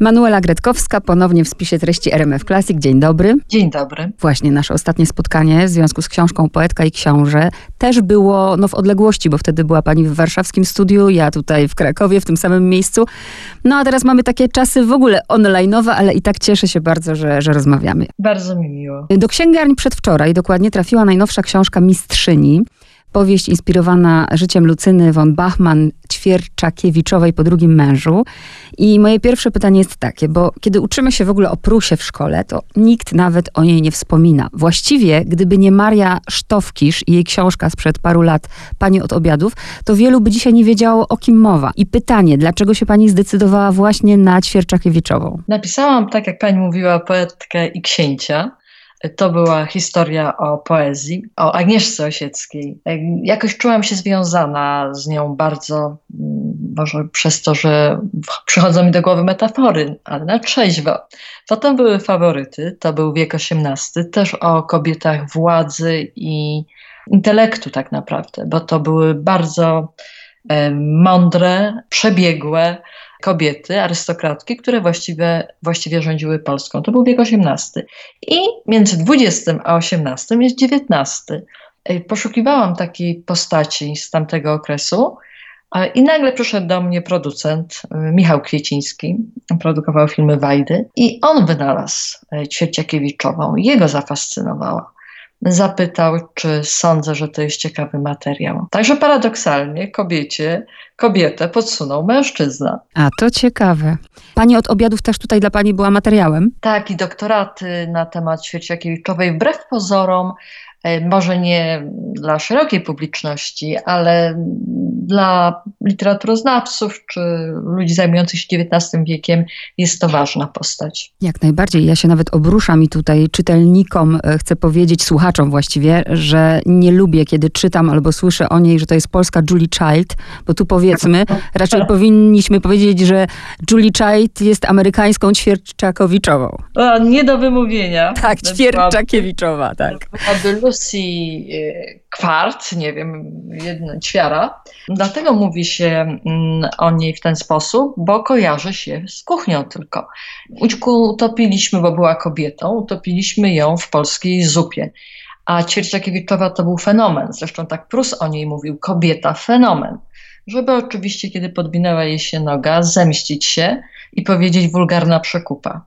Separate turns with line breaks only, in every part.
Manuela Gretkowska, ponownie w spisie treści RMF Classic. Dzień dobry.
Dzień dobry.
Właśnie nasze ostatnie spotkanie w związku z książką Poetka i Książę też było no, w odległości, bo wtedy była pani w warszawskim studiu, ja tutaj w Krakowie, w tym samym miejscu. No a teraz mamy takie czasy w ogóle online'owe, ale i tak cieszę się bardzo, że, że rozmawiamy.
Bardzo mi miło.
Do księgarni przedwczoraj dokładnie trafiła najnowsza książka Mistrzyni. Powieść inspirowana życiem Lucyny von Bachmann, Ćwierczakiewiczowej po drugim mężu. I moje pierwsze pytanie jest takie, bo kiedy uczymy się w ogóle o Prusie w szkole, to nikt nawet o niej nie wspomina. Właściwie, gdyby nie Maria Sztowkisz i jej książka sprzed paru lat, Pani od obiadów, to wielu by dzisiaj nie wiedziało, o kim mowa. I pytanie, dlaczego się Pani zdecydowała właśnie na Ćwierczakiewiczową?
Napisałam, tak jak Pani mówiła, poetkę i księcia. To była historia o poezji, o Agnieszce Osieckiej. Jakoś czułam się związana z nią bardzo, mm, może przez to, że przychodzą mi do głowy metafory, ale na trzeźwo. Potem były faworyty, to był wiek XVIII, też o kobietach władzy i intelektu tak naprawdę, bo to były bardzo mądre, przebiegłe, kobiety, arystokratki, które właściwie, właściwie rządziły Polską. To był wiek XVIII. I między XX a XVIII jest XIX. Poszukiwałam takiej postaci z tamtego okresu. I nagle przyszedł do mnie producent Michał Kwieciński, produkował filmy Wajdy i on wynalazł Ćwierciakiewiczową. Jego zafascynowała zapytał, czy sądzę, że to jest ciekawy materiał. Także paradoksalnie kobiecie, kobietę podsunął mężczyzna.
A to ciekawe. Pani od obiadów też tutaj dla Pani była materiałem?
Tak, i doktoraty na temat Świeciakiewiczowej. Wbrew pozorom może nie dla szerokiej publiczności, ale dla literaturoznawców czy ludzi zajmujących się XIX wiekiem jest to ważna postać.
Jak najbardziej. Ja się nawet obruszam i tutaj czytelnikom e, chcę powiedzieć, słuchaczom właściwie, że nie lubię, kiedy czytam albo słyszę o niej, że to jest polska Julie Child, bo tu powiedzmy, raczej powinniśmy powiedzieć, że Julie Child jest amerykańską Ćwierczakowiczową.
O, nie do wymówienia.
Tak, Ćwierczakiewiczowa, tak.
Lucy Kwart, nie wiem, jedna ćwiara. Dlatego mówi się mm, o niej w ten sposób, bo kojarzy się z kuchnią tylko. Utopiliśmy, bo była kobietą, utopiliśmy ją w polskiej zupie. A Ćwierciakiewiczowa to był fenomen. Zresztą tak Prus o niej mówił, kobieta fenomen. Żeby oczywiście, kiedy podwinęła jej się noga, zemścić się i powiedzieć wulgarna przekupa.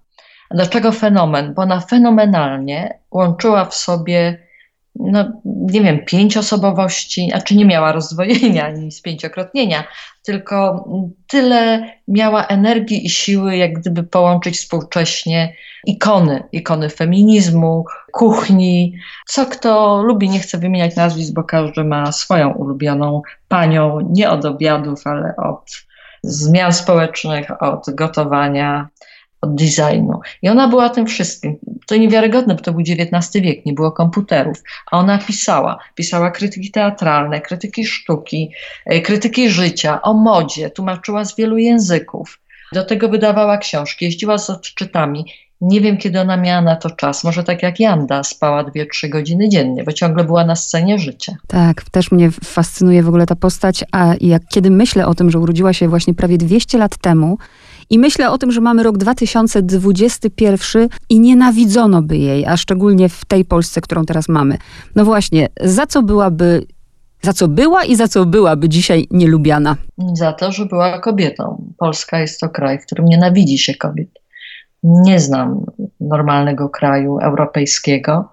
Dlaczego fenomen? Bo ona fenomenalnie łączyła w sobie no nie wiem, pięć osobowości, a czy nie miała rozdwojenia ani spięciokrotnienia, tylko tyle miała energii i siły, jak gdyby połączyć współcześnie ikony, ikony feminizmu, kuchni. Co kto lubi, nie chcę wymieniać nazwisk, bo każdy ma swoją ulubioną panią, nie od obiadów, ale od zmian społecznych, od gotowania, od designu. I ona była tym wszystkim. To niewiarygodne, bo to był XIX wiek, nie było komputerów. A ona pisała. Pisała krytyki teatralne, krytyki sztuki, e, krytyki życia, o modzie, tłumaczyła z wielu języków. Do tego wydawała książki, jeździła z odczytami. Nie wiem, kiedy ona miała na to czas. Może tak jak Janda, spała 2-3 godziny dziennie, bo ciągle była na scenie życia.
Tak, też mnie fascynuje w ogóle ta postać, a jak kiedy myślę o tym, że urodziła się właśnie prawie 200 lat temu, i myślę o tym, że mamy rok 2021 i nienawidzono by jej, a szczególnie w tej Polsce, którą teraz mamy. No właśnie, za co byłaby za co była i za co byłaby dzisiaj nielubiana?
Za to, że była kobietą. Polska jest to kraj, w którym nienawidzi się kobiet. Nie znam normalnego kraju europejskiego,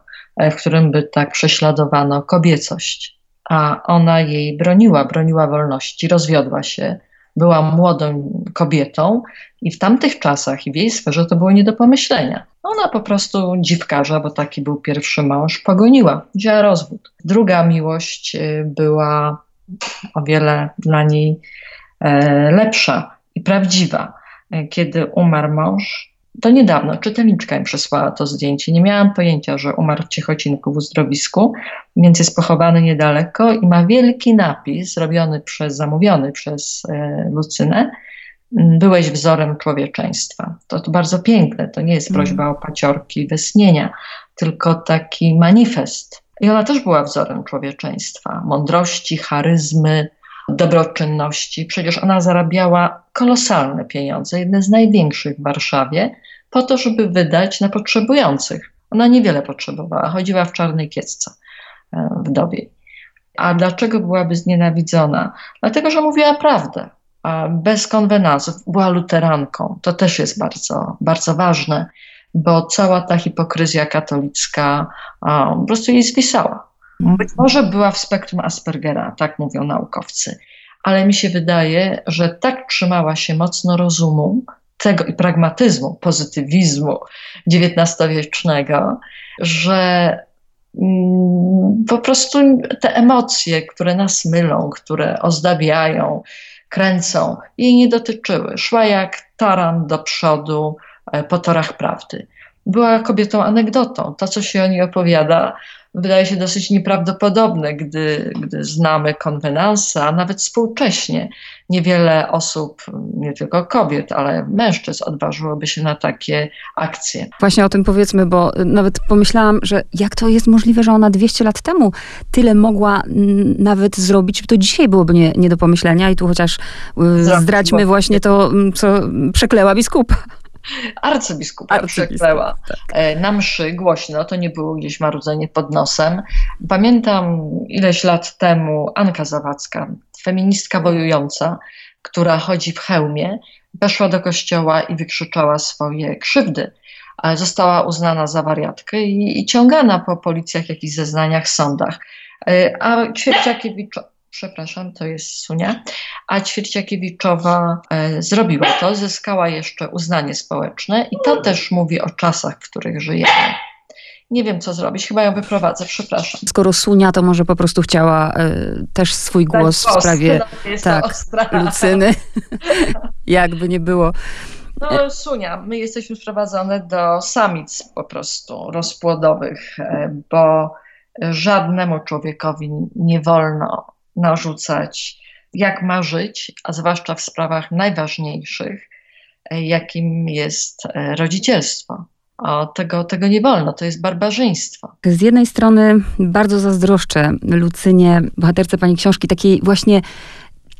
w którym by tak prześladowano kobiecość. A ona jej broniła, broniła wolności, rozwiodła się, była młodą kobietą i w tamtych czasach i w jej sferze to było nie do pomyślenia. Ona po prostu dziwkarza, bo taki był pierwszy mąż, pogoniła, wzięła rozwód. Druga miłość y, była o wiele dla niej e, lepsza i prawdziwa. E, kiedy umarł mąż, to niedawno czytelniczka mi przesłała to zdjęcie. Nie miałam pojęcia, że umarł w Ciechocinku w uzdrowisku, więc jest pochowany niedaleko i ma wielki napis zrobiony przez, zamówiony przez e, Lucynę. Byłeś wzorem człowieczeństwa. To, to bardzo piękne. To nie jest mm. prośba o paciorki, wysnienia, tylko taki manifest. I ona też była wzorem człowieczeństwa, mądrości, charyzmy, dobroczynności. Przecież ona zarabiała kolosalne pieniądze, jedne z największych w Warszawie, po to, żeby wydać na potrzebujących. Ona niewiele potrzebowała, chodziła w czarnej kiecce wdowie. A dlaczego byłaby znienawidzona? Dlatego, że mówiła prawdę, bez konwenansów. Była luteranką. To też jest bardzo, bardzo ważne, bo cała ta hipokryzja katolicka po prostu jej zwisała. Być może była w spektrum Aspergera, tak mówią naukowcy, ale mi się wydaje, że tak trzymała się mocno rozumu tego i pragmatyzmu, pozytywizmu XIX-wiecznego, że Mm, po prostu te emocje, które nas mylą, które ozdabiają, kręcą, jej nie dotyczyły. Szła jak taran do przodu e, po torach prawdy. Była kobietą anegdotą. To, co się o niej opowiada, wydaje się dosyć nieprawdopodobne, gdy, gdy znamy konwenanse, a nawet współcześnie niewiele osób, nie tylko kobiet, ale mężczyzn odważyłoby się na takie akcje.
Właśnie o tym powiedzmy, bo nawet pomyślałam, że jak to jest możliwe, że ona 200 lat temu tyle mogła nawet zrobić, to dzisiaj byłoby nie, nie do pomyślenia i tu chociaż y, zdradźmy właśnie to, co przekleła biskupa.
Arcybiskupa Arcybiskup, przekleła tak. E, na mszy głośno, to nie było gdzieś marudzenie pod nosem. Pamiętam ileś lat temu Anka Zawadzka, feministka wojująca, która chodzi w hełmie, weszła do kościoła i wykrzyczała swoje krzywdy. Została uznana za wariatkę i, i ciągana po policjach, jakichś zeznaniach, sądach. E, a Ćwierciakiewicz przepraszam, to jest Sunia, a Ćwierciakiewiczowa e, zrobiła to, zyskała jeszcze uznanie społeczne i to też mówi o czasach, w których żyjemy. Nie wiem, co zrobić. Chyba ją wyprowadzę, przepraszam.
Skoro Sunia, to może po prostu chciała e, też swój głos w sprawie
tak,
Lucyny. Jakby nie było.
No, Sunia, my jesteśmy wprowadzone do samic po prostu rozpłodowych, e, bo żadnemu człowiekowi nie wolno narzucać, jak ma żyć, a zwłaszcza w sprawach najważniejszych, e, jakim jest e, rodzicielstwo. O, tego, tego nie wolno, to jest barbarzyństwo.
Z jednej strony bardzo zazdroszczę Lucynie, bohaterce pani książki, takiej właśnie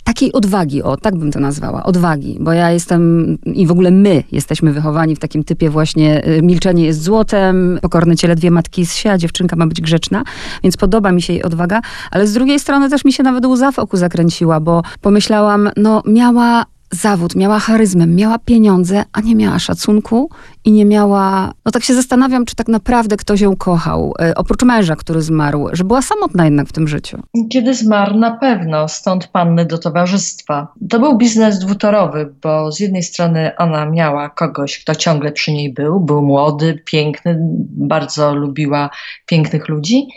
takiej odwagi, o tak bym to nazwała, odwagi, bo ja jestem i w ogóle my jesteśmy wychowani w takim typie właśnie y, milczenie jest złotem, pokorne ciele dwie matki z a dziewczynka ma być grzeczna, więc podoba mi się jej odwaga, ale z drugiej strony też mi się nawet łza w oku zakręciła, bo pomyślałam, no miała zawód, miała charyzmę, miała pieniądze, a nie miała szacunku i nie miała. No tak się zastanawiam, czy tak naprawdę ktoś ją kochał, e, oprócz męża, który zmarł, że była samotna jednak w tym życiu.
Kiedy zmarł, na pewno, stąd panny do towarzystwa. To był biznes dwutorowy, bo z jednej strony ona miała kogoś, kto ciągle przy niej był, był młody, piękny, bardzo lubiła pięknych ludzi.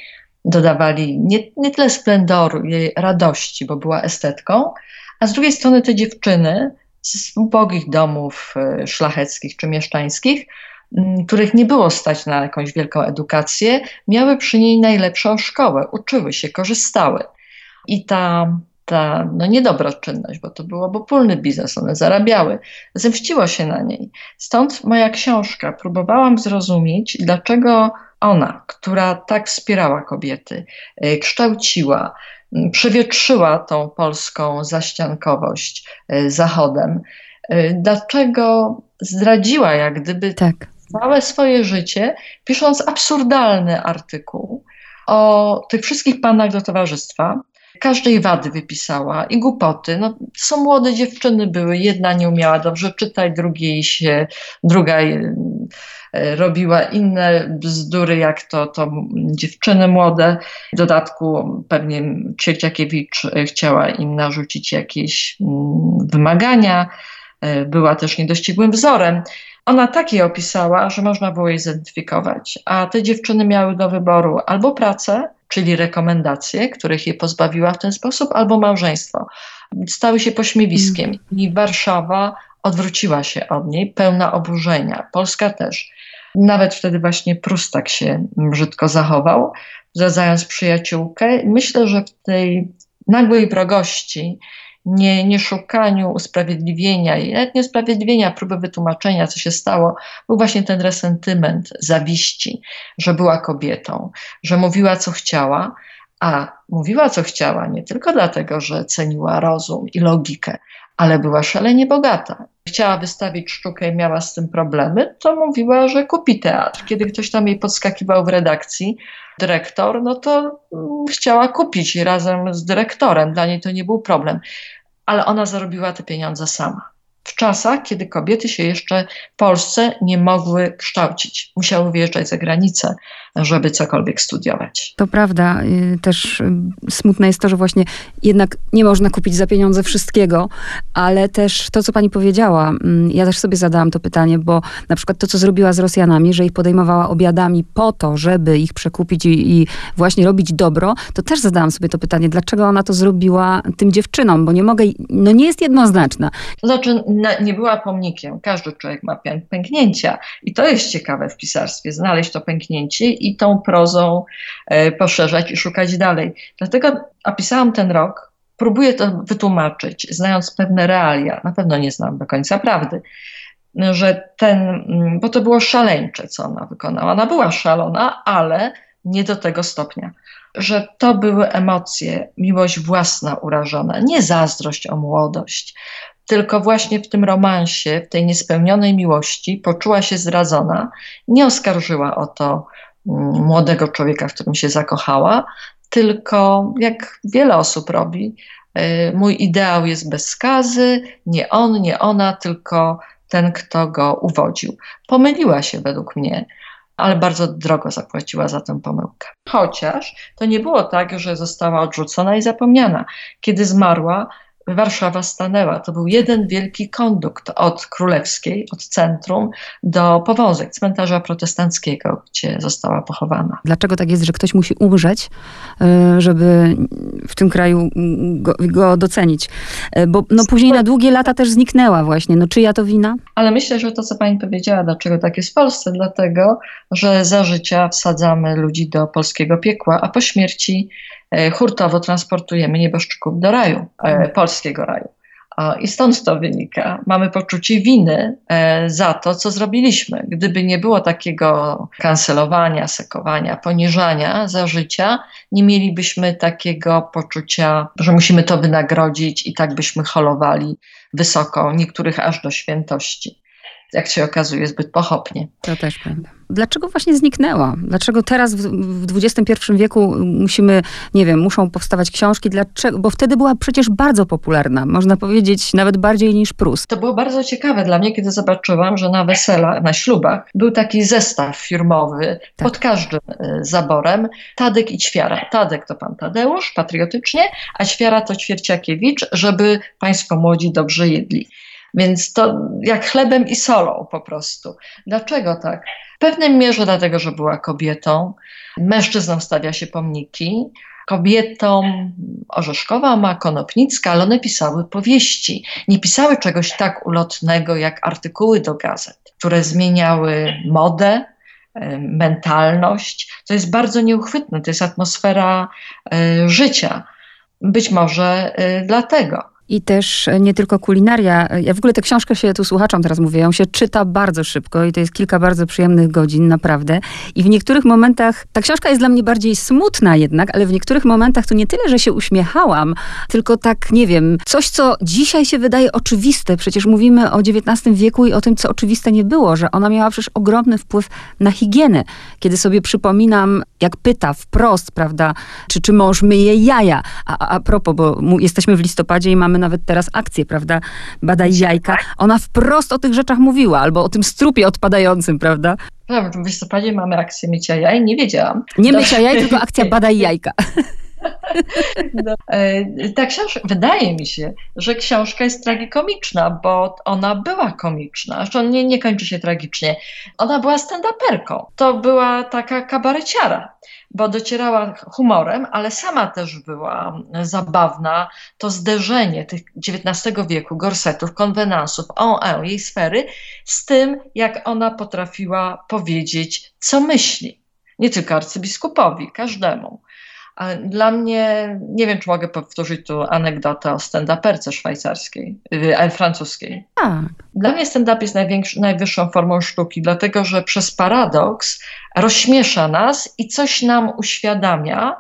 Dodawali nie, nie tyle splendoru, jej radości, bo była estetką, a z drugiej strony te dziewczyny z ubogich domów e, szlacheckich czy mieszczańskich, których nie było stać na jakąś wielką edukację, miały przy niej najlepszą szkołę, uczyły się, korzystały. I ta, ta no niedobroczynność, bo to był obopólny biznes, one zarabiały, zemściło się na niej. Stąd moja książka. Próbowałam zrozumieć, dlaczego ona, która tak wspierała kobiety, e, kształciła, przewietrzyła tą polską zaściankowość e, Zachodem. E, dlaczego zdradziła jak gdyby tak. całe swoje życie, pisząc absurdalny artykuł o tych wszystkich panach do towarzystwa, każdej wady wypisała i głupoty. No, są młode dziewczyny były, jedna nie umiała dobrze czytać, drugiej się, druga E, robiła inne bzdury, jak to, to dziewczyny młode. W dodatku pewnie Ćwierciakiewicz chciała im narzucić jakieś mm, wymagania, e, była też niedościgłym wzorem. Ona tak je opisała, że można było jej zidentyfikować, a te dziewczyny miały do wyboru albo pracę, czyli rekomendacje, których je pozbawiła w ten sposób, albo małżeństwo. Stały się pośmiewiskiem mm. i Warszawa odwróciła się od niej, pełna oburzenia. Polska też. Nawet wtedy właśnie Prustak się brzydko zachował, zdradzając przyjaciółkę. Myślę, że w tej nagłej wrogości, nie, nie szukaniu usprawiedliwienia, nawet nie usprawiedliwienia, próby wytłumaczenia, co się stało, był właśnie ten resentyment zawiści, że była kobietą, że mówiła, co chciała, A mówiła, co chciała, nie tylko dlatego, że ceniła rozum i logikę, ale była szalenie bogata. Chciała wystawić sztukę i miała z tym problemy, to mówiła, że kupi teatr. Kiedy ktoś tam jej podskakiwał w redakcji, dyrektor, no to mm, chciała kupić razem z dyrektorem. Dla niej to nie był problem. Ale ona zarobiła te pieniądze sama w czasach, kiedy kobiety się jeszcze w Polsce nie mogły kształcić. Musiały wyjeżdżać za granicę, żeby cokolwiek studiować.
To prawda. Y, też y, smutne jest to, że właśnie jednak nie można kupić za pieniądze wszystkiego, ale też to, co pani powiedziała, mm, ja też sobie zadałam to pytanie, bo na przykład to, co zrobiła z Rosjanami, że ich podejmowała obiadami po to, żeby ich przekupić i, i właśnie robić dobro, to też zadałam sobie to pytanie, dlaczego ona to zrobiła tym dziewczynom, bo nie mogę, no nie jest jednoznaczna.
To znaczy, nie była pomnikiem. Każdy człowiek ma pęknięcia i to jest ciekawe w pisarstwie, znaleźć to pęknięcie i tą prozą e, poszerzać i szukać dalej. Dlatego opisałam ten rok, próbuję to wytłumaczyć, znając pewne realia. Na pewno nie znam do końca prawdy że ten, mm, bo to było szaleńcze, co ona wykonała. Ona była szalona, ale nie do tego stopnia. Że to były emocje, miłość własna urażona, nie zazdrość o młodość, tylko właśnie w tym romansie, w tej niespełnionej miłości poczuła się zdradzona, nie oskarżyła o to młodego człowieka, w którym się zakochała, tylko jak wiele osób robi, y, mój ideał jest bez skazy, nie on, nie ona, tylko ten, kto go uwodził. Pomyliła się według mnie, ale bardzo drogo zapłaciła za tę pomyłkę. Chociaż to nie było tak, że została odrzucona i zapomniana. Kiedy zmarła, Warszawa stanęła. To był jeden wielki kondukt od Królewskiej, od centrum do Powązek, cmentarza protestanckiego, gdzie została pochowana.
Dlaczego tak jest, że ktoś musi umrzeć, e, żeby w tym kraju go, go docenić? E, bo no, później na długie lata też zniknęła właśnie. No czyja to wina?
Ale myślę, że to, co pani powiedziała, dlaczego tak jest w Polsce, dlatego, że za życia wsadzamy ludzi do polskiego piekła, a po śmierci hurtowo transportujemy nieboszczyków do raju, e, mhm. polskiego raju. I stąd to wynika. Mamy poczucie winy e, za to, co zrobiliśmy. Gdyby nie było takiego kancelowania, sekowania, poniżania za życia, nie mielibyśmy takiego poczucia, że musimy to wynagrodzić i tak byśmy holowali wysoko, niektórych aż do świętości. Jak się okazuje, zbyt pochopnie.
To też prawda dlaczego właśnie zniknęła? Dlaczego teraz w, w XXI wieku musimy, nie wiem, muszą powstawać książki? Dlaczego? Bo wtedy była przecież bardzo popularna, można powiedzieć nawet bardziej niż Prus.
To było bardzo ciekawe dla mnie, kiedy zobaczyłam, że na weselach, na ślubach był taki zestaw firmowy tak. pod każdym e, zaborem Tadek i Ćwiara. Tadek to pan Tadeusz, patriotycznie, a Ćwiara to Ćwierciakiewicz, żeby państwo młodzi dobrze jedli. Więc to jak chlebem i solą po prostu. Dlaczego tak? W pewnej mierze dlatego, że była kobietą. Mężczyznom stawia się pomniki. Kobietom Orzeszkowa ma Konopnicka, ale one pisały powieści. Nie pisały czegoś tak ulotnego jak artykuły do gazet, które zmieniały modę, e, mentalność. To jest bardzo nieuchwytne, to jest atmosfera y, życia. Być może y, dlatego
i też nie tylko kulinaria. Ja w ogóle tę książkę się tu słuchaczom teraz mówię, ją się czyta bardzo szybko i to jest kilka bardzo przyjemnych godzin, naprawdę. I w niektórych momentach, ta książka jest dla mnie bardziej smutna jednak, ale w niektórych momentach to nie tyle, że się uśmiechałam, tylko tak, nie wiem, coś, co dzisiaj się wydaje oczywiste. Przecież mówimy o XIX wieku i o tym, co oczywiste nie było, że ona miała przecież ogromny wpływ na higienę. Kiedy sobie przypominam, jak pyta wprost, prawda, czy, czy mąż myje jaja. A, a, propos, bo jesteśmy w listopadzie i mamy nawet teraz akcję, prawda? Badaj jajka. Ona wprost o tych rzeczach mówiła, albo o tym strupie odpadającym, prawda?
W listopadzie mamy akcję mycia jaj, nie wiedziałam.
Nie mycia jaj, tylko akcja badaj jajka.
No, e, ta książka, wydaje mi się, że książka jest tragikomiczna, bo ona była komiczna. Zresztą nie, nie kończy się tragicznie. Ona była stand-uperką. To była taka kabareciara bo docierała humorem, ale sama też była zabawna. To zderzenie tych XIX wieku, gorsetów, konwenansów, on, on, jej sfery, z tym, jak ona potrafiła powiedzieć, co myśli. Nie tylko arcybiskupowi, każdemu. Dla mnie, nie wiem, czy mogę powtórzyć tu anegdotę o stand-uperce szwajcarskiej, e, francuskiej.
Tak.
Dla mnie stand-up jest najwyższą formą sztuki, dlatego że przez paradoks rozśmiesza nas i coś nam uświadamia,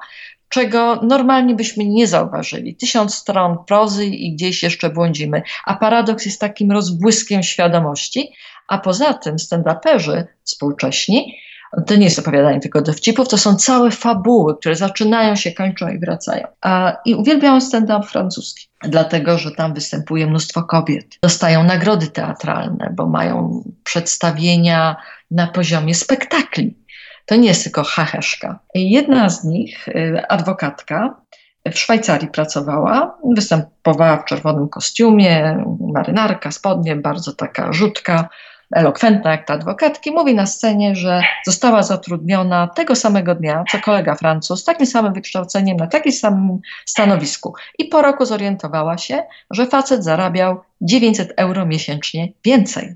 czego normalnie byśmy nie zauważyli. Tysiąc stron prozy i gdzieś jeszcze błądzimy. A paradoks jest takim rozbłyskiem świadomości. A poza tym stand-uperzy współcześni to nie jest opowiadanie tylko dowcipów, to są całe fabuły, które zaczynają się, kończą i wracają. A, I uwielbiam stand-up francuski, dlatego że tam występuje mnóstwo kobiet. Dostają nagrody teatralne, bo mają przedstawienia na poziomie spektakli. To nie jest tylko haheszka. Jedna z nich, y, adwokatka, w Szwajcarii pracowała, występowała w czerwonym kostiumie, marynarka, spodnie, bardzo taka rzutka, elokwentna jak ta adwokatki, mówi na scenie, że została zatrudniona tego samego dnia, co kolega Francuz, z takim samym wykształceniem, na takim samym stanowisku. I po roku zorientowała się, że facet zarabiał 900 euro miesięcznie więcej.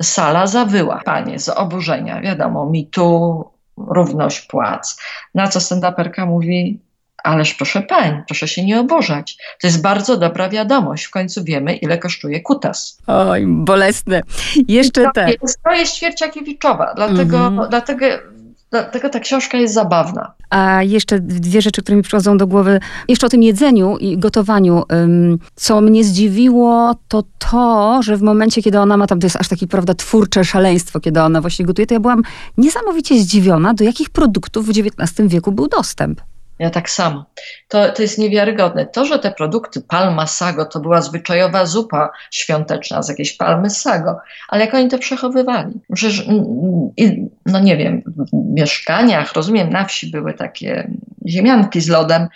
Sala zawyła, panie, z oburzenia. Wiadomo, mi tu równość płac. Na co stand-uperka mówi, Ależ proszę pań, proszę się nie oburzać. To jest bardzo dobra wiadomość. W końcu wiemy, ile kosztuje kutas.
Oj, bolesne. Jeszcze
to,
tak.
Jest, to jest ćwierciakiewiczowa, dlatego, -hmm. dlatego, dlatego ta książka jest zabawna.
A jeszcze dwie rzeczy, które mi przychodzą do głowy. Jeszcze o tym jedzeniu i gotowaniu. Co mnie zdziwiło, to to, że w momencie, kiedy ona ma tam, to jest aż takie, prawda, twórcze szaleństwo, kiedy ona właśnie gotuje, to ja byłam niesamowicie zdziwiona, do jakich produktów w XIX wieku był dostęp.
Ja tak samo. To, to jest niewiarygodne. To, że te produkty palma sago to była zwyczajowa zupa świąteczna z jakiejś palmy sago, ale jak oni to przechowywali? Przecież, mm, no nie wiem, w mieszkaniach, rozumiem, na wsi były takie ziemianki z lodem,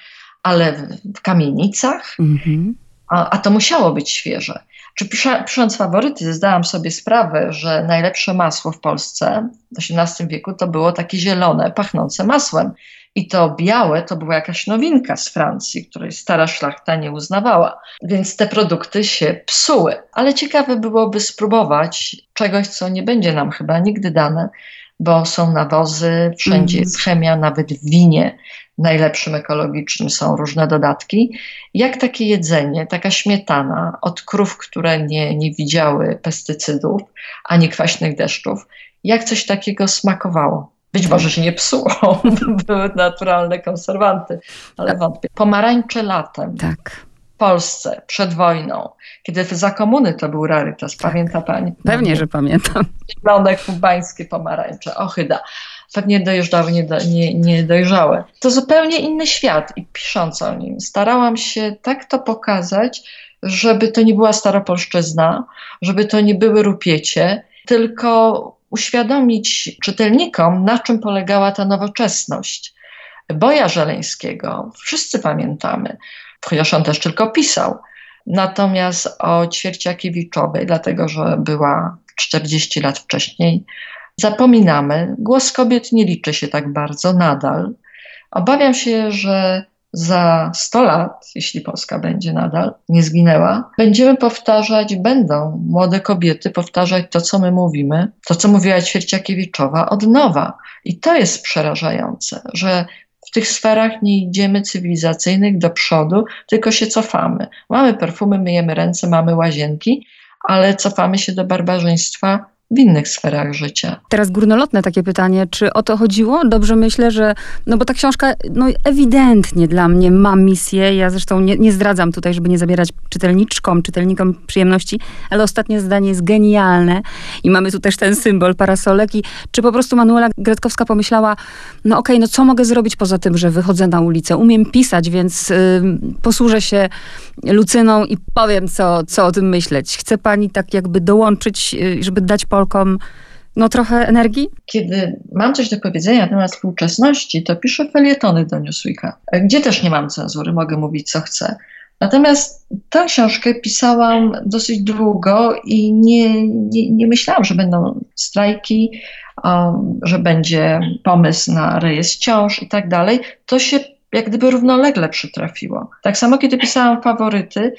ale w, w kamienicach, mhm. a, a to musiało być świeże. Czy pisząc faworyty, zdałam sobie sprawę, że najlepsze masło w Polsce w XVIII wieku to było takie zielone, pachnące masłem. I to białe to była jakaś nowinka z Francji, której stara szlachta nie uznawała. Więc te produkty się psuły. Ale ciekawe byłoby spróbować czegoś, co nie będzie nam chyba nigdy dane, bo są nawozy, wszędzie jest chemia, nawet w winie najlepszym ekologicznym są różne dodatki. Jak takie jedzenie, taka śmietana od krów, które nie, nie widziały pestycydów ani kwaśnych deszczów, jak coś takiego smakowało? Być może się nie psuło, były naturalne konserwanty, ale wątpię. Pomarańcze latem.
Tak.
W Polsce przed wojną, kiedy za komuny to był rarytas, tak. pamięta pani?
Pewnie, że pamiętam.
Zielone kubańskie pomarańcze, ochyda. Pewnie dojeżdżały, nie, do, nie, nie dojrzałe. To zupełnie inny świat i pisząc o nim, starałam się tak to pokazać, żeby to nie była staropolszczyzna, żeby to nie były rupiecie, tylko uświadomić czytelnikom, na czym polegała ta nowoczesność. Boja Żeleńskiego wszyscy pamiętamy, chociaż on też tylko pisał. Natomiast o Ćwierciakiewiczowej, dlatego że była 40 lat wcześniej, zapominamy. Głos kobiet nie liczy się tak bardzo nadal. Obawiam się, że za 100 lat, jeśli Polska będzie nadal nie zginęła, będziemy powtarzać, będą młode kobiety powtarzać to, co my mówimy, to, co mówiła Ćwierciakiewiczowa od nowa. I to jest przerażające, że w tych sferach nie idziemy cywilizacyjnych do przodu, tylko się cofamy. Mamy perfumy, myjemy ręce, mamy łazienki, ale cofamy się do barbarzyństwa w innych sferach życia.
Teraz górnolotne takie pytanie, czy o to chodziło? Dobrze myślę, że, no bo ta książka no ewidentnie dla mnie ma misję, ja zresztą nie, nie zdradzam tutaj, żeby nie zabierać czytelniczkom, czytelnikom przyjemności, ale ostatnie zdanie jest genialne i mamy tu też ten symbol parasolek i czy po prostu Manuela Gretkowska pomyślała, no okej, okay, no co mogę zrobić poza tym, że wychodzę na ulicę, umiem pisać, więc y, posłużę się Lucyną i powiem, co, co o tym myśleć. Chce pani tak jakby dołączyć, y, żeby dać po Polkom no, trochę energii?
Kiedy mam coś do powiedzenia na temat współczesności, to piszę felietony do Newsweeka, gdzie też nie mam cenzury, mogę mówić co chcę. Natomiast tę książkę pisałam dosyć długo i nie, nie, nie myślałam, że będą strajki, um, że będzie pomysł na rejestr ciąż i tak dalej. To się jak gdyby równolegle przytrafiło. Tak samo, kiedy pisałam faworyty,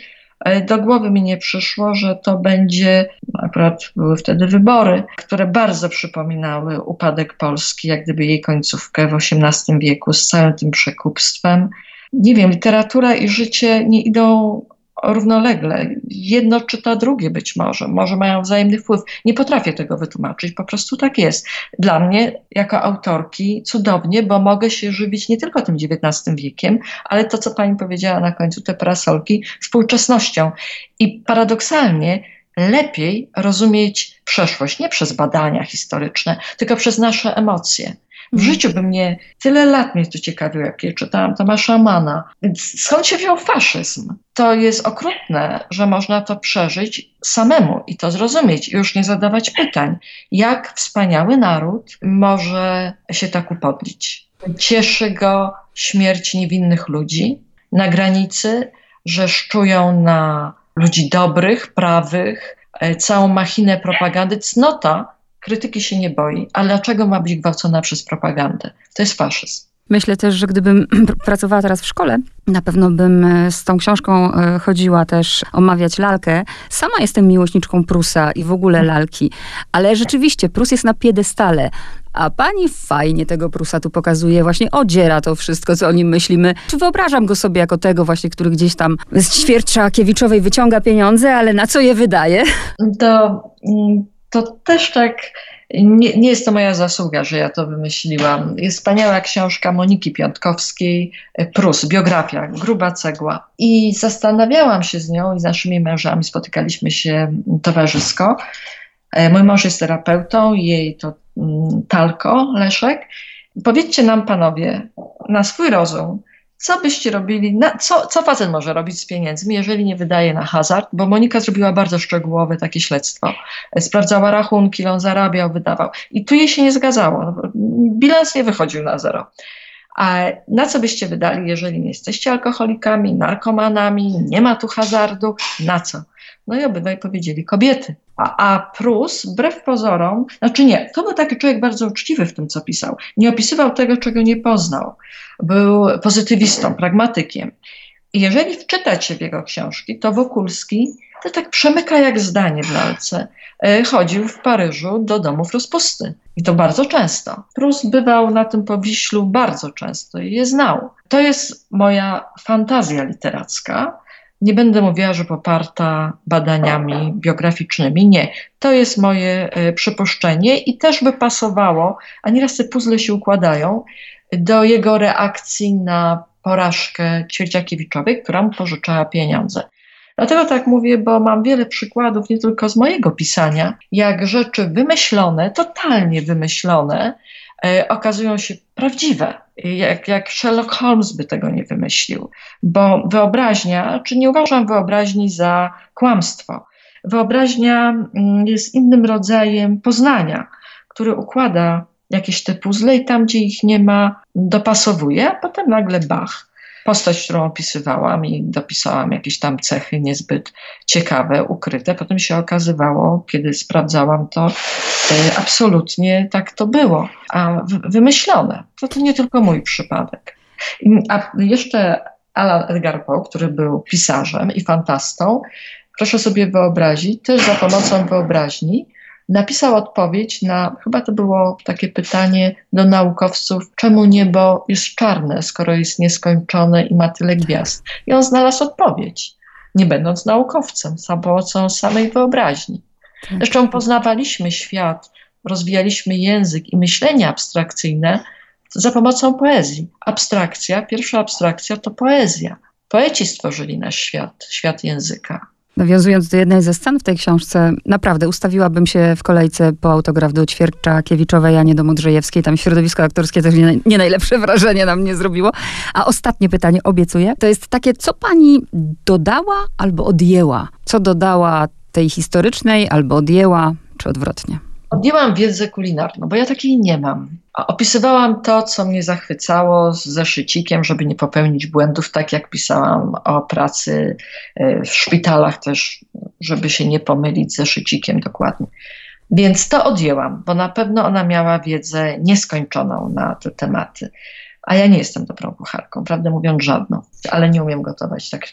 do głowy mi nie przyszło, że to będzie, akurat były wtedy wybory, które bardzo przypominały upadek Polski, jak gdyby jej końcówkę w XVIII wieku z całym tym przekupstwem. Nie wiem, literatura i życie nie idą równolegle. Jedno czyta drugie być może, może mają wzajemny wpływ. Nie potrafię tego wytłumaczyć, po prostu tak jest. Dla mnie, jako autorki, cudownie, bo mogę się żywić nie tylko tym XIX wiekiem, ale to, co pani powiedziała na końcu, te parasolki, współczesnością. I paradoksalnie, lepiej rozumieć przeszłość nie przez badania historyczne, tylko przez nasze emocje. W życiu by mnie tyle lat mnie to ciekawiło, jak je czytałam Tomasza Mana. Więc skąd się wziął faszyzm? To jest okrutne, że można to przeżyć samemu i to zrozumieć i już nie zadawać pytań, jak wspaniały naród może się tak upodlić. Cieszy go śmierć niewinnych ludzi na granicy, że szczują na ludzi dobrych, prawych, e, całą machinę propagandy. Cnota krytyki się nie boi, ale dlaczego ma być gwałcona przez propagandę? To jest faszyzm.
Myślę też, że gdybym pracowała teraz w szkole, na pewno bym e, z tą książką e, chodziła też omawiać lalkę. Sama jestem miłośniczką Prusa i w ogóle lalki, ale rzeczywiście Prus jest na piedestale. A pani fajnie tego Prusa tu pokazuje, właśnie odziera to wszystko, co o nim myślimy. Czy wyobrażam go sobie jako tego właśnie, który gdzieś tam z ćwiercza Kiewiczowej wyciąga pieniądze, ale na co je wydaje?
To, mm, to też tak nie, nie, jest to moja zasługa, że ja to wymyśliłam. Jest wspaniała książka Moniki Piątkowskiej, e, Prus, biografia, gruba cegła. I zastanawiałam się z nią i z naszymi mężami, spotykaliśmy się towarzysko. E, mój mąż jest terapeutą, jej to mm, Talko, Leszek. Powiedzcie nam, panowie, na swój rozum, co byście robili, na, co, co facet może robić z pieniędzmi, jeżeli nie wydaje na hazard? Bo Monika zrobiła bardzo szczegółowe takie śledztwo. Sprawdzała rachunki, on zarabiał, wydawał. I tu jej się nie zgadzało. No bilans nie wychodził na zero. A na co byście wydali, jeżeli nie jesteście alkoholikami, narkomanami, nie ma tu hazardu? Na co? No i obydwaj powiedzieli kobiety. A, a Prus, wbrew pozorom, znaczy nie, to był taki człowiek bardzo uczciwy w tym, co pisał. Nie opisywał tego, czego nie poznał. Był pozytywistą, pragmatykiem. I jeżeli wczytać się w jego książki, to Wokulski to tak przemyka jak zdanie w lalce. E, chodził w Paryżu do domów rozpusty. I to bardzo często. Prus bywał na tym powiślu bardzo często i je znał. To jest moja fantazja literacka, nie będę mówiła, że poparta badaniami biograficznymi. Nie. To jest moje e, przypuszczenie i też by pasowało, a nieraz te puzzle się układają, do jego reakcji na porażkę Ćwierciakiewiczowej, która mu pożyczała pieniądze. Dlatego tak mówię, bo mam wiele przykładów nie tylko z mojego pisania, jak rzeczy wymyślone, totalnie wymyślone, e, okazują się prawdziwe jak, jak Sherlock Holmes by tego nie wymyślił. Bo wyobraźnia, czy nie uważam wyobraźni za kłamstwo, wyobraźnia mm, jest innym rodzajem poznania, który układa jakieś te puzzle i tam, gdzie ich nie ma, dopasowuje, a potem nagle bach. Postać, którą opisywałam i dopisałam jakieś tam cechy niezbyt ciekawe, ukryte. Potem się okazywało, kiedy sprawdzałam to, e, absolutnie tak to było, a wymyślone. To, to nie tylko mój przypadek. A jeszcze Alan Edgar Poe, który był pisarzem i fantastą, proszę sobie wyobrazić, też za pomocą wyobraźni napisał odpowiedź na, chyba to było takie pytanie do naukowców, czemu niebo jest czarne, skoro jest nieskończone i ma tyle gwiazd. I on znalazł odpowiedź, nie będąc naukowcem, za pomocą samej wyobraźni. Tak. Zresztą poznawaliśmy świat, rozwijaliśmy język i myślenie abstrakcyjne za pomocą poezji. Abstrakcja, pierwsza abstrakcja to poezja. Poeci stworzyli nasz świat, świat języka.
Nawiązując do jednej ze scen w tej książce, naprawdę ustawiłabym się w kolejce po autograf do Ćwiercza Kiewiczowej, a nie do Modrzejewskiej. Tam środowisko aktorskie też nie, nie najlepsze wrażenie na mnie zrobiło. A ostatnie pytanie, obiecuję, to jest takie, co pani dodała albo odjęła? Co dodała tej historycznej albo odjęła, czy odwrotnie?
Odjęłam wiedzę kulinarną, bo ja takiej nie mam. Opisywałam to, co mnie zachwycało z zeszycikiem, żeby nie popełnić błędów, tak jak pisałam o pracy e, w szpitalach też, żeby się nie pomylić z zeszycikiem dokładnie. Więc to odjęłam, bo na pewno ona miała wiedzę nieskończoną na te tematy. A ja nie jestem dobrą kucharką, prawdę mówiąc żadną, ale nie umiem gotować tak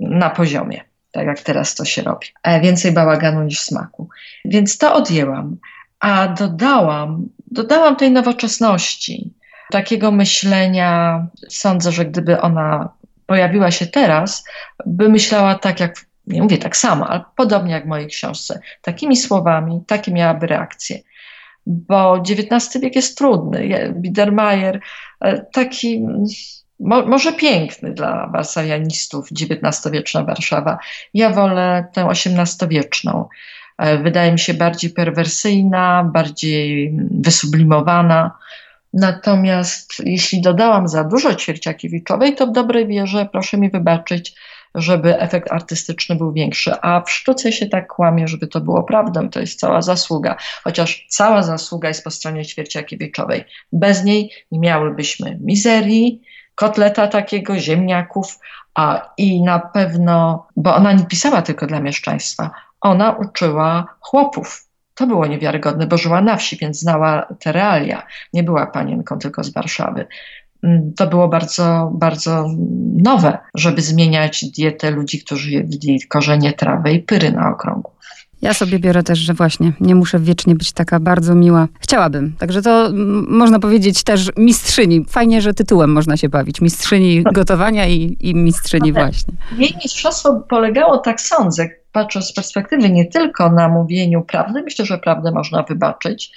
na poziomie tak jak teraz to się robi. Więcej bałaganu niż smaku. Więc to odjęłam, a dodałam, dodałam tej nowoczesności, takiego myślenia. Sądzę, że gdyby ona pojawiła się teraz, by myślała tak jak, nie mówię tak samo, ale podobnie jak w mojej książce. Takimi słowami, takie miałaby reakcje. Bo XIX wiek jest trudny. Biedermeier, e, taki mo, może piękny dla warszawianistów, XIX-wieczna Warszawa. Ja wolę tę XVIII-wieczną. E, wydaje mi się bardziej perwersyjna, bardziej wysublimowana. Natomiast jeśli dodałam za dużo Ćwierciakiewiczowej, to w dobrej wierze, proszę mi wybaczyć, żeby efekt artystyczny był większy. A w sztuce się tak kłamie, żeby to było prawdą, to jest cała zasługa. Chociaż cała zasługa jest po stronie Ćwierciakiewiczowej. Bez niej nie miałybyśmy mizerii, kotleta takiego, ziemniaków, a i na pewno, bo ona nie pisała tylko dla mieszczaństwa, ona uczyła chłopów. To było niewiarygodne, bo żyła na wsi, więc znała te realia. Nie była panienką tylko z Warszawy. Mm, to było bardzo, bardzo nowe, żeby zmieniać dietę ludzi, którzy jedli korzenie trawy i pyry na okrągło.
Ja sobie biorę też, że właśnie nie muszę wiecznie być taka bardzo miła. Chciałabym. Także to można powiedzieć też mistrzyni. Fajnie, że tytułem można się bawić. Mistrzyni gotowania i, i mistrzyni właśnie.
Jej mistrzostwo polegało, tak sądzę, patrząc z perspektywy nie tylko na mówieniu prawdy, myślę, że prawdę można wybaczyć.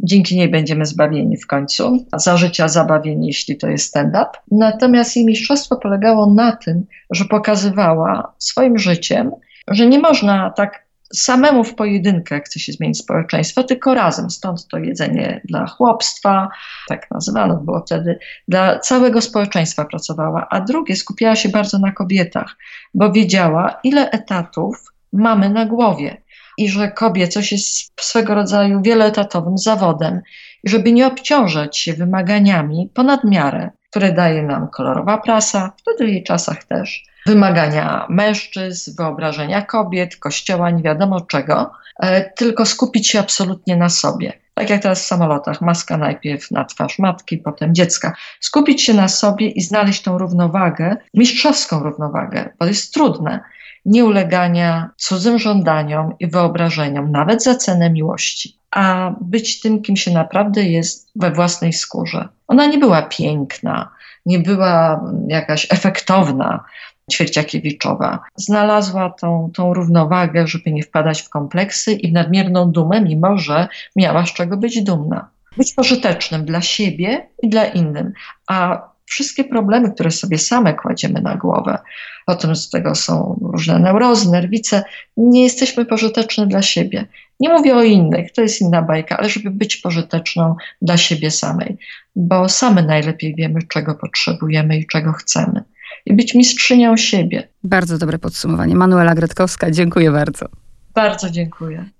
Dzięki niej będziemy zbawieni w końcu, za życia zabawieni, jeśli to jest stand-up. Natomiast jej mistrzostwo polegało na tym, że pokazywała swoim życiem, że nie można tak samemu w pojedynkę chce się zmienić społeczeństwo, tylko razem. Stąd to jedzenie dla chłopstwa, tak nazywano było wtedy, dla całego społeczeństwa pracowała. A drugie, skupiała się bardzo na kobietach, bo wiedziała, ile etatów mamy na głowie i że kobiecość jest swego rodzaju wieloetatowym zawodem żeby nie obciążać się wymaganiami ponad miarę, które daje nam kolorowa prasa, w jej czasach też, wymagania mężczyzn, wyobrażenia kobiet, kościoła, nie wiadomo czego, e, tylko skupić się absolutnie na sobie. Tak jak teraz w samolotach, maska najpierw na twarz matki, potem dziecka. Skupić się na sobie i znaleźć tą równowagę, mistrzowską równowagę, bo jest trudne. Nie ulegania cudzym żądaniom i wyobrażeniom, nawet za cenę miłości, a być tym, kim się naprawdę jest we własnej skórze. Ona nie była piękna, nie była jakaś efektowna, Ćwierciakiewiczowa. Znalazła tą, tą równowagę, żeby nie wpadać w kompleksy i w nadmierną dumę, mimo że miała z czego być dumna. Być pożytecznym dla siebie i dla innym. A wszystkie problemy, które sobie same kładziemy na głowę, potem z tego są różne neurozy, nerwice, nie jesteśmy pożyteczni dla siebie. Nie mówię o innych, to jest inna bajka, ale żeby być pożyteczną dla siebie samej, bo same najlepiej wiemy, czego potrzebujemy i czego chcemy i być mistrzynią siebie.
Bardzo dobre podsumowanie. Manuela Gretkowska, dziękuję bardzo.
Bardzo dziękuję.